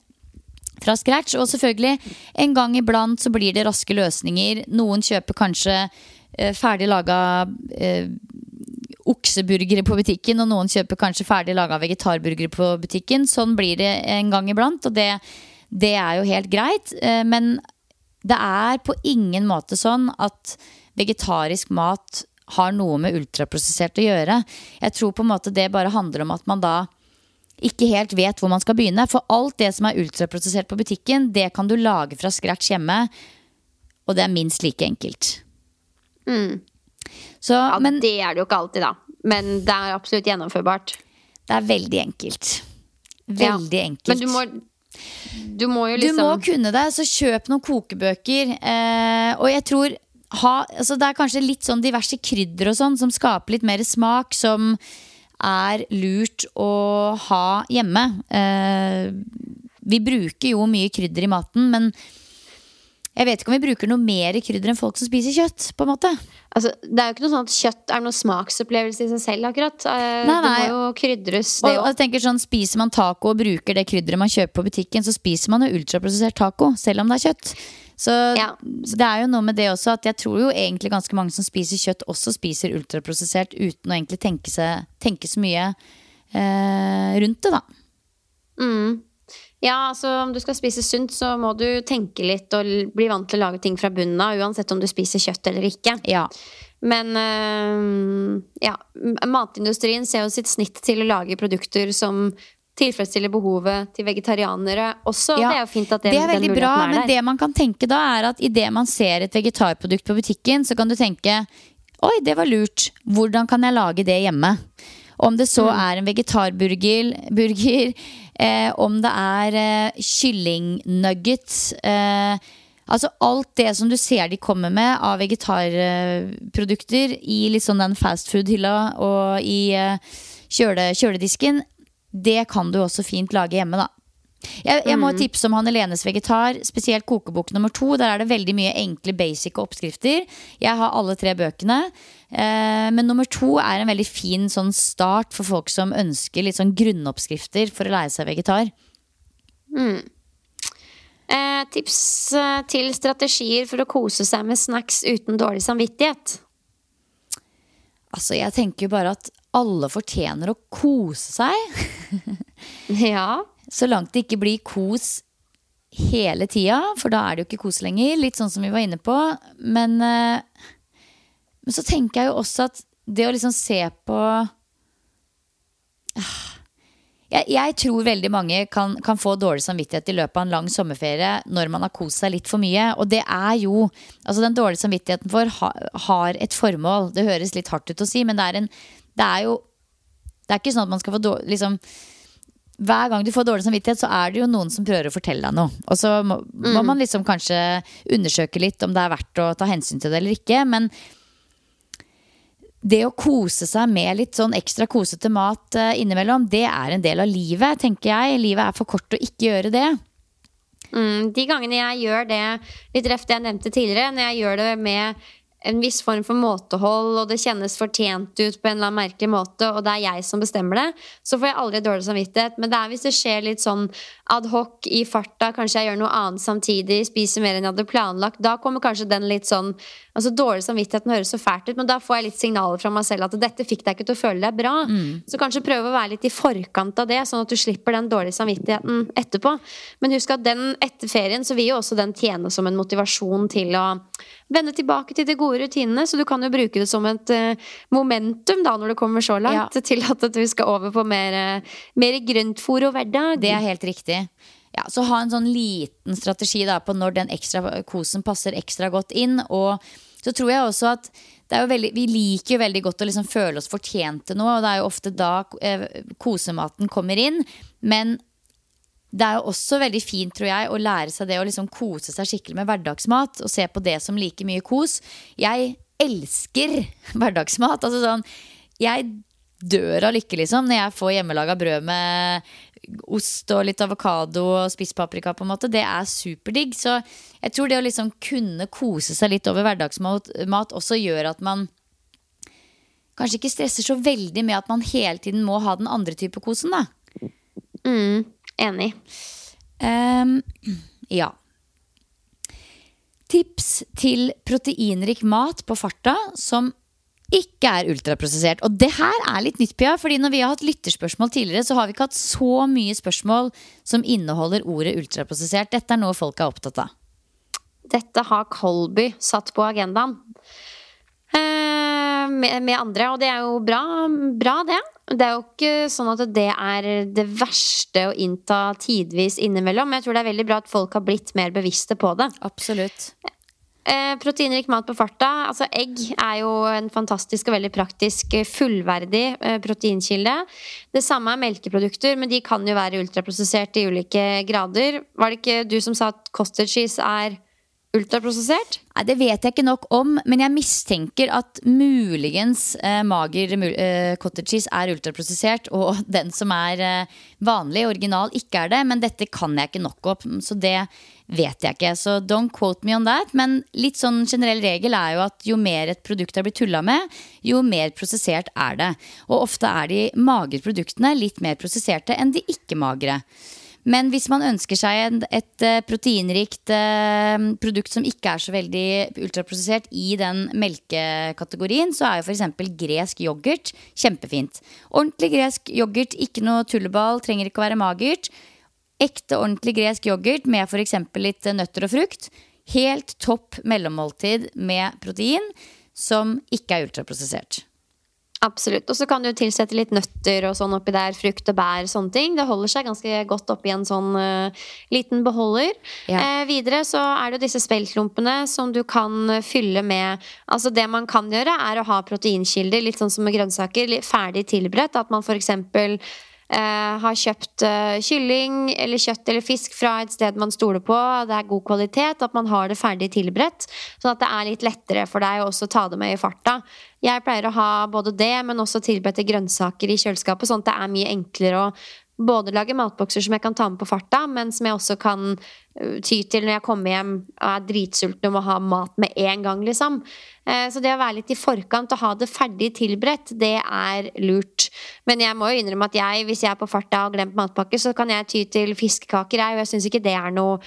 fra scratch. Og selvfølgelig, en gang iblant så blir det raske løsninger. Noen kjøper kanskje eh, ferdig laga eh, okseburgere på butikken, og noen kjøper kanskje ferdig laga vegetarburgere på butikken. Sånn blir det en gang iblant, og det, Det er jo helt greit. eh, Men det er på ingen måte sånn at vegetarisk mat har noe med ultraprosessert å gjøre. Jeg tror på en måte det bare handler om at man da ikke helt vet hvor man skal begynne. For alt det som er ultraprosessert på butikken, det kan du lage fra scratch hjemme. Og det er minst like enkelt. Så, Ja, men det er det jo ikke alltid, da. Men det er absolutt gjennomførbart. det er veldig enkelt. Veldig Ja. enkelt. Men du må, du må jo Du liksom må kunne det, så kjøp noen kokebøker. Eh, og jeg tror ha, altså Det er kanskje litt sånn diverse krydder og sånn som skaper litt mer smak, som er lurt å ha hjemme. Eh, vi bruker jo mye krydder i maten, men jeg vet ikke om vi bruker noe mer krydder enn folk som spiser kjøtt. på en måte altså, Det er jo ikke noe sånn at kjøtt er noen smaksopplevelse i seg selv, akkurat. Eh, Nei, nei. Det må jo krydres, Og, det og òg. jeg tenker sånn, Spiser man taco og bruker det krydderet man kjøper på butikken, så spiser man jo ultraprosessert taco, selv om det er kjøtt. Så Ja. det er jo noe med det også at jeg tror jo egentlig ganske mange som spiser kjøtt, også spiser ultraprosessert uten å egentlig tenke, seg, tenke så mye eh, rundt det, da. Mm. Ja, altså om du skal spise sunt, så må du tenke litt og bli vant til å lage ting fra bunnen av, uansett om du spiser kjøtt eller ikke. Ja. Men øh, ja, matindustrien ser jo sitt snitt til å lage produkter som tilfredsstiller behovet til vegetarianere også. Ja, det er jo fint at det, Det er den veldig bra, er men det man kan tenke da, er at idet man ser et vegetarprodukt på butikken, så kan du tenke Oi, det var lurt. Hvordan kan jeg lage det hjemme? Om det så er en vegetarburger, burger, eh, om det er eh, kyllingnuggets eh, Altså alt det som du ser de kommer med av vegetarprodukter i sånn den fastfood-hylla og i eh, kjøle, kjøledisken, det kan du også fint lage hjemme, da. Jeg, jeg må tipse om Hanne Lenes vegetar, spesielt kokebok nummer to. Der er det veldig mye enkle, basic oppskrifter. Jeg har alle tre bøkene. Eh, men nummer to er en veldig fin sånn start for folk som ønsker litt sånn grunnoppskrifter for å lære seg vegetar. Eh, tips eh, til strategier for å kose seg med snacks uten dårlig samvittighet. Altså, jeg tenker jo bare at alle fortjener å kose seg. Ja. Så langt det ikke blir kos hele tida, for da er det jo ikke kos lenger. Litt sånn som vi var inne på. Men, eh, men så tenker jeg jo også at det å liksom se på Ah. Jeg, jeg tror veldig mange kan, kan få dårlig samvittighet i løpet av en lang sommerferie når man har kost seg litt for mye. Og det er jo Altså, den dårlige samvittigheten vår ha, har et formål. Det høres litt hardt ut å si, men det er en Det er jo Det er ikke sånn at man skal få dårlig liksom, hver gang du får dårlig samvittighet, så er det jo noen som prøver å fortelle deg noe. Og så må, må man liksom kanskje undersøke litt om det er verdt å ta hensyn til det eller ikke. Men det å kose seg med litt sånn ekstra kosete mat eh, innimellom, det er en del av livet, tenker jeg. Livet er for kort å ikke gjøre det. Mm, de gangene jeg gjør det, litt reft det jeg nevnte tidligere, når jeg gjør det med en viss form for måtehold, og det kjennes fortjent ut på en eller annen merkelig måte, og det er jeg som bestemmer det, så får jeg aldri dårlig samvittighet. Men det er hvis det skjer litt sånn ad hoc i farta, kanskje jeg gjør noe annet samtidig, spiser mer enn jeg hadde planlagt, da kommer kanskje den litt sånn Altså dårlig samvittigheten høres så fælt ut, men da får jeg litt signaler fra meg selv at dette fikk deg ikke til å føle deg bra. Så kanskje prøve å være litt i forkant av det, sånn at du slipper den dårlige samvittigheten etterpå. Men husk at den etter ferien så vil jo også den tjene som en motivasjon til å vende tilbake til det gode rutinene, så du kan jo bruke det som et eh, momentum da når det kommer så langt, til at du skal over på mer, uh, mer grøntfôr og hverdag. Det er helt riktig. Ja, så ha en sånn liten strategi da på når den ekstra kosen passer ekstra godt inn. Og så tror jeg også at det jo veldig, vi liker jo veldig godt å liksom føle oss fortjent til noe, og det er jo ofte da eh, kosematen kommer inn. Men det er jo også veldig fint, tror jeg, å lære seg det å liksom kose seg skikkelig med hverdagsmat. Og se på det som like mye kos. Jeg elsker hverdagsmat. Altså sånn Jeg dør av lykke, liksom, når jeg får hjemmelaga brød med ost og litt avokado og spisspaprika, på en måte. Det er superdigg. Så jeg tror det å liksom kunne kose seg litt over hverdagsmat mat også gjør at man kanskje ikke stresser så veldig med at man hele tiden må ha den andre type kosen, da. Mm, enig. Um, ja. Tips til proteinrik mat på farta som ikke er ultraprosessert. Og det her er litt nytt, Pia. fordi når vi har hatt lytterspørsmål tidligere, så har vi ikke hatt så mye spørsmål som inneholder ordet ultraprosessert. Dette er noe folk er opptatt av. Dette har Colby satt på agendaen. Eh, med, med andre, og det er jo bra, bra, det. Det er jo ikke sånn at det er det verste å innta tidvis innimellom. Men jeg tror det er veldig bra at folk har blitt mer bevisste på det. Absolutt. Eh, proteinrik mat på farta. Altså egg er jo en fantastisk og veldig praktisk eh, fullverdig eh, proteinkilde. Det samme er melkeprodukter, men de kan jo være ultraprosessert i ulike grader. Var det ikke du som sa at cottage cheese er ultraprosessert? Nei, Det vet jeg ikke nok om, men jeg mistenker at muligens eh, mager eh, cottage cheese er ultraprosessert, og den som er eh, vanlig, original, ikke er det. Men dette kan jeg ikke nok om, så det vet jeg ikke. Så don't quote me on that. Men litt sånn generell regel er jo at jo mer et produkt har blitt tulla med, jo mer prosessert er det. Og ofte er de magre produktene litt mer prosesserte enn de ikke-magre. Men hvis man ønsker seg et uh, proteinrikt uh, produkt som ikke er så veldig ultraprosessert i den melkekategorien, så er jo f.eks. gresk yoghurt kjempefint. Ordentlig gresk yoghurt, ikke noe tulleball, trenger ikke å være magert. Ekte, ordentlig gresk yoghurt med f.eks. litt nøtter og frukt. Helt topp mellommåltid med protein som ikke er ultraprosessert. Absolutt. Og så kan du tilsette litt nøtter og sånn oppi der. Frukt og bær. sånne ting. Det holder seg ganske godt oppi en sånn uh, liten beholder. Ja. Eh, videre så er det jo disse speltlumpene som du kan fylle med Altså det man kan gjøre, er å ha proteinkilder, litt sånn som med grønnsaker, ferdig tilberedt. At man for eksempel Uh, har kjøpt uh, kylling eller kjøtt eller fisk fra et sted man stoler på, det er god kvalitet, at man har det ferdig tilberedt. Sånn at det er litt lettere for deg å også ta det med i farta. Jeg pleier å ha både det, men også tilberedte grønnsaker i kjøleskapet, sånn at det er mye enklere å både lage matbokser som jeg kan ta med på farta, men som jeg også kan ty til når jeg kommer hjem og er dritsulten og må ha mat med en gang, liksom. Uh, så det å være litt i forkant og ha det ferdig tilberedt, det er lurt. Men jeg må jo innrømme at jeg, hvis jeg er på farta og har glemt matpakke, så kan jeg ty til fiskekaker, jeg, og jeg syns ikke det er noe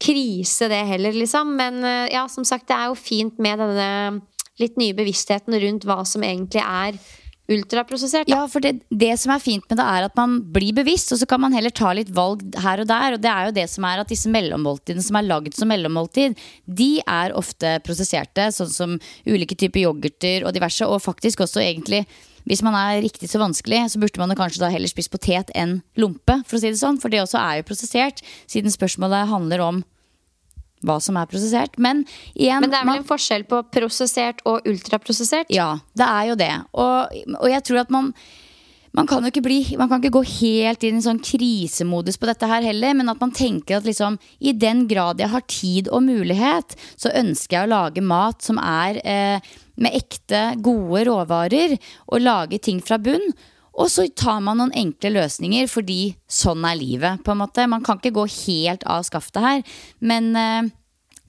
krise, det heller, liksom. Men ja, som sagt, det er jo fint med denne litt nye bevisstheten rundt hva som egentlig er ultraprosessert. Ja, for det, det, som er fint med det, er at man blir bevisst, og så kan man heller ta litt valg her og der. Og det er jo det som er at disse mellommåltidene som er lagd som mellommåltid, de er ofte prosesserte, sånn som ulike typer yoghurter og diverse, og faktisk også egentlig hvis man er riktig så vanskelig, så burde man kanskje da heller spist potet enn lompe, for å si det sånn. For det også er jo prosessert, siden spørsmålet handler om hva som er prosessert. Men, igjen, Men det er vel man, en forskjell på prosessert og ultraprosessert? Ja, det er jo det. Og, og jeg tror at man man kan jo ikke bli, man kan ikke gå helt inn i en sånn krisemodus på dette her heller, men at man tenker at liksom i den grad jeg har tid og mulighet, så ønsker jeg å lage mat som er eh, med ekte, gode råvarer, og lage ting fra bunn. Og så tar man noen enkle løsninger, fordi sånn er livet. på en måte. Man kan ikke gå helt av skaftet her. Men eh,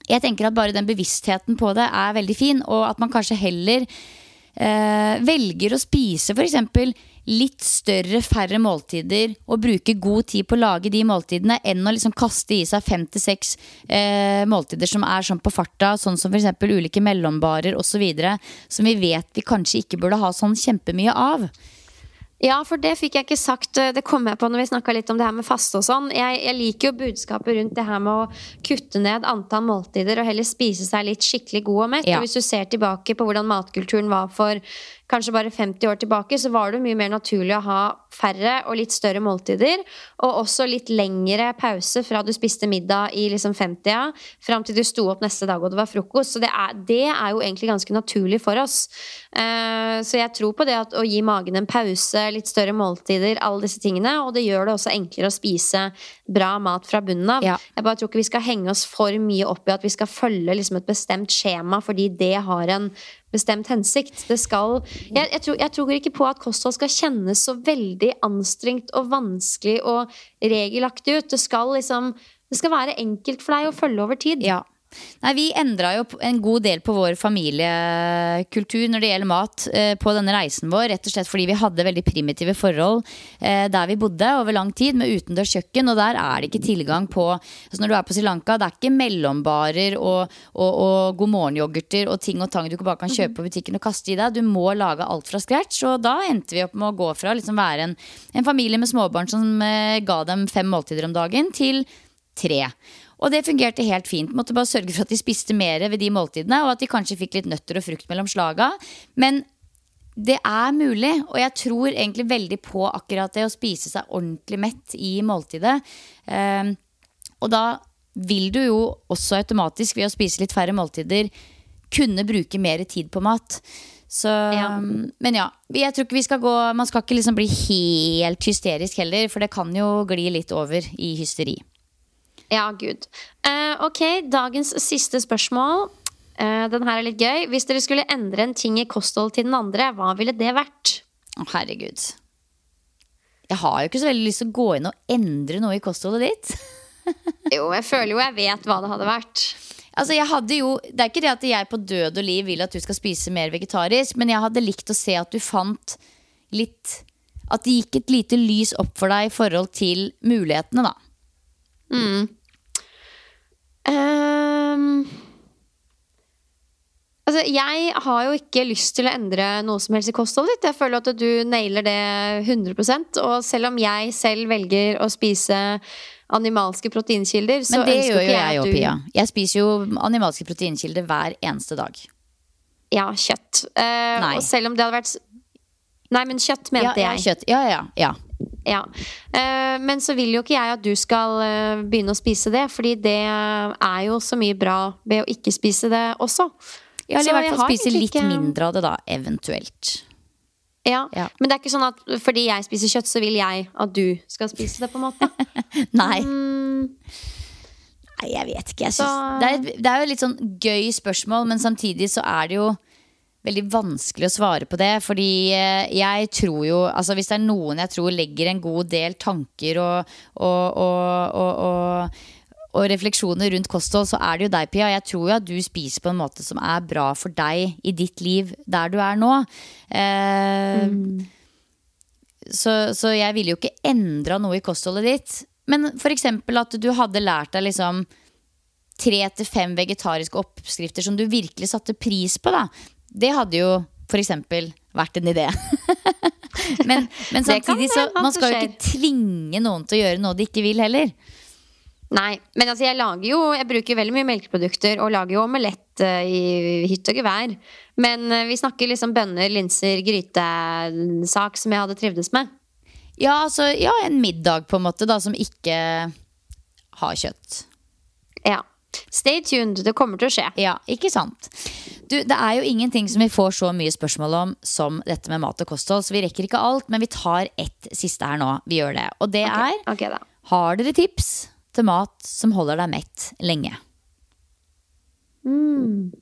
jeg tenker at bare den bevisstheten på det er veldig fin, og at man kanskje heller eh, velger å spise f.eks. litt større, færre måltider og bruke god tid på å lage de måltidene, enn å liksom kaste i seg fem til seks eh, måltider som er sånn på farta, sånn som f.eks. ulike mellombarer osv., som vi vet vi kanskje ikke burde ha sånn kjempemye av. Ja, for det fikk jeg ikke sagt. Det kom jeg på når vi snakka litt om det her med faste og sånn. Jeg, jeg, liker jo budskapet rundt det her med å kutte ned antall måltider og heller spise seg litt skikkelig god og mett. Ja. Og hvis du ser tilbake på hvordan matkulturen var for kanskje bare 50 år tilbake, så var det mye mer naturlig å ha færre og litt større måltider. Og også litt lengre pause fra du spiste middag i liksom 50-a, fram til du sto opp neste dag og det var frokost. Så det er, det er jo egentlig ganske naturlig for oss. Uh, så jeg tror på det at å gi magen en pause, litt større måltider, alle disse tingene. Og det gjør det også enklere å spise bra mat fra bunnen av. Ja. Jeg bare tror ikke vi skal henge oss for mye opp i at vi skal følge liksom et bestemt skjema fordi det har en bestemt hensikt. Det skal jeg, jeg, tror, jeg, tror, ikke på at kosthold skal kjennes så veldig anstrengt og vanskelig og regelaktig ut. Det skal liksom Det skal være enkelt for deg å følge over tid. Ja. Nei, Vi endra jo en god del på vår familiekultur når det gjelder mat eh, på denne reisen vår. Rett og slett fordi vi hadde veldig primitive forhold eh, der vi bodde over lang tid med utendørs kjøkken. Og der er det ikke tilgang på altså Når du er på Sri Lanka, det er ikke mellombarer og, og, og god morgen-yoghurter og ting og tang du ikke bare kan kjøpe på butikken og kaste i deg. Du må lage alt fra scratch. Og da endte vi opp med å gå fra å liksom være en, en familie med småbarn som eh, ga dem fem måltider om dagen, til tre. Og det fungerte helt fint. Måtte bare sørge for at de spiste mer ved de måltidene, og at de kanskje fikk litt nøtter og frukt mellom slaga. Men det er mulig, og jeg tror egentlig veldig på akkurat det å spise seg ordentlig mett i måltidet. Um, og da vil du jo også automatisk ved å spise litt færre måltider kunne bruke mer tid på mat. Så, ja. Men ja, jeg tror ikke vi skal gå Man skal ikke liksom bli helt hysterisk heller, for det kan jo gli litt over i hysteri. Ja, gud. Uh, ok, dagens siste spørsmål. Uh, den her er litt gøy. Hvis dere skulle endre en ting i kosthold til den andre, hva ville det vært? Å, oh, herregud. Jeg har jo ikke så veldig lyst til å gå inn og endre noe i kostholdet ditt. jo, jeg føler jo jeg vet hva det hadde vært. Altså, jeg hadde jo, Det er ikke det at jeg på død og liv vil at du skal spise mer vegetarisk, men jeg hadde likt å se at du fant litt At det gikk et lite lys opp for deg i forhold til mulighetene, da. Mm. Um, altså, jeg har jo ikke lyst til å endre noe som helst i kostholdet ditt. Jeg føler at du nailer det 100% Og selv om jeg selv velger å spise animalske proteinkilder, så Men det gjør jo jeg òg, du... Pia. Jeg spiser jo animalske proteinkilder hver eneste dag. Ja, kjøtt. Uh, og selv om det hadde vært Nei, men kjøtt mente ja, ja, jeg. Kjøtt. Ja, ja, ja. Ja. Uh, men så vil jo ikke jeg at du skal uh, begynne å spise det, fordi det er jo så mye bra ved å ikke spise det også. Ja, eller i hvert fall spise litt ikke... mindre av det, da, eventuelt. Ja. ja. Men det er ikke sånn at fordi jeg spiser kjøtt, så vil jeg at du skal spise det, på en måte. Nei. Mm. Nei, jeg vet ikke. Jeg synes, så... det, er, det er jo et litt sånn gøy spørsmål, men samtidig så er det jo veldig vanskelig å svare på det. Fordi eh, jeg tror jo altså Hvis det er noen jeg tror legger en god del tanker og, og, og, og refleksjoner rundt kosthold, så er det jo deg, Pia. Jeg tror jo at du spiser på en måte som er bra for deg i ditt liv der du er nå. Eh, mm. så, så, jeg ville jo ikke endra noe i kostholdet ditt. Men f.eks. at du hadde lært deg liksom tre til fem vegetariske oppskrifter som du virkelig satte pris på. da det hadde jo f.eks. vært en idé. men, men, samtidig så Man skal jo ikke tvinge noen til å gjøre noe de ikke vil heller. Nei, men altså jeg lager jo Jeg bruker veldig mye melkeprodukter og lager jo omelett uh, i hytt og gevær. Men uh, vi snakker liksom bønner, linser, grytesak som jeg hadde trivdes med. Ja, altså ja, en middag på en måte da som ikke har kjøtt. Ja. Stay tuned, det kommer til å skje. Ja, ikke sant. Du, det er jo ingenting som vi får så mye spørsmål om som dette med mat og kosthold, så vi rekker ikke alt, men vi tar ett siste her nå. Vi gjør det. Og det okay. er okay, Har dere tips til mat som holder deg mett lenge? Mm.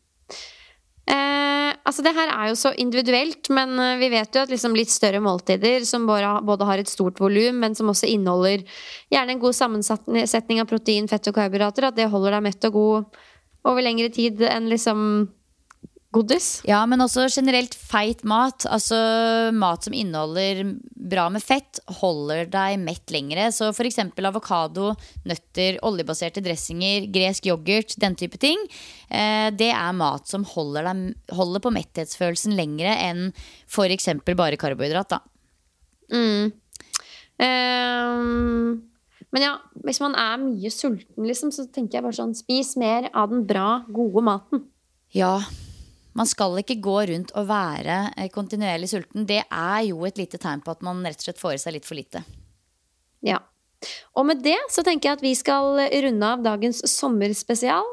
Eh, altså Det her er jo så individuelt, men eh, vi vet jo at liksom litt større måltider som både har et stort volum, men som også inneholder gjerne en god sammensetning av protein, fett og karbohydrater, at det holder deg mett og god over lengre tid enn liksom godis. Ja, men også generelt feit mat. Altså mat som inneholder bra med fett, holder deg mett lengre. Så f.eks. avokado, nøtter, oljebaserte dressinger, gresk yoghurt, den type ting. Eh, det er mat som holder, deg, holder på metthetsfølelsen lengre enn f.eks. bare karbohydrat. Da. Mm. Um men ja, hvis man er mye sulten, liksom, så tenker jeg bare sånn Spis mer av den bra, gode maten. Ja, man skal ikke gå rundt og være eh, kontinuerlig sulten. Det er jo et lite tegn på at man rett og slett får i seg litt for lite. Ja. Og med det så tenker jeg at vi skal runde av dagens sommerspesial.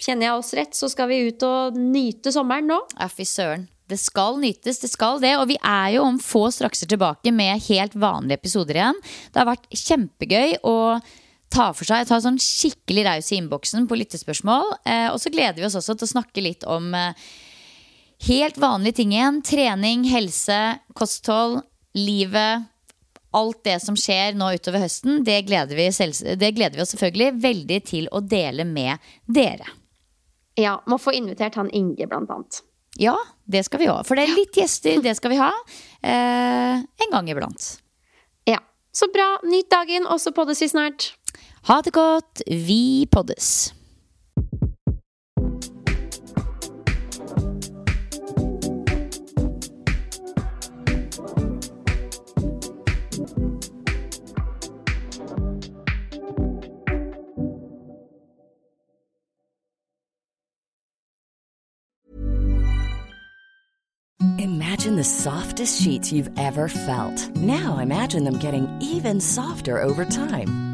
Kjenner jeg oss rett, så skal vi ut og nyte sommeren nå. Ja, fy søren. Det skal nytes, det skal det. Og vi er jo om få strakser tilbake med helt vanlige episoder igjen. Det har vært kjempegøy. og ta for seg, ta sånn skikkelig raus i innboksen på lyttespørsmål. Eh, og så gleder vi oss også til å snakke litt om eh, helt vanlige ting igjen. Trening, helse, kosthold, livet. Alt det som skjer nå utover høsten, det gleder, vi, det gleder vi oss selvfølgelig veldig til å dele med dere. Ja, Må få invitert han Inge, blant annet. Ja, det skal vi òg. For det er litt gjester, det skal vi ha. Eh, en gang iblant. Ja. Så bra. Nyt dagen, og så poddes vi snart. Ha det godt. Vi poddes. Imagine the softest sheets you've ever felt. Now imagine them getting even softer over time.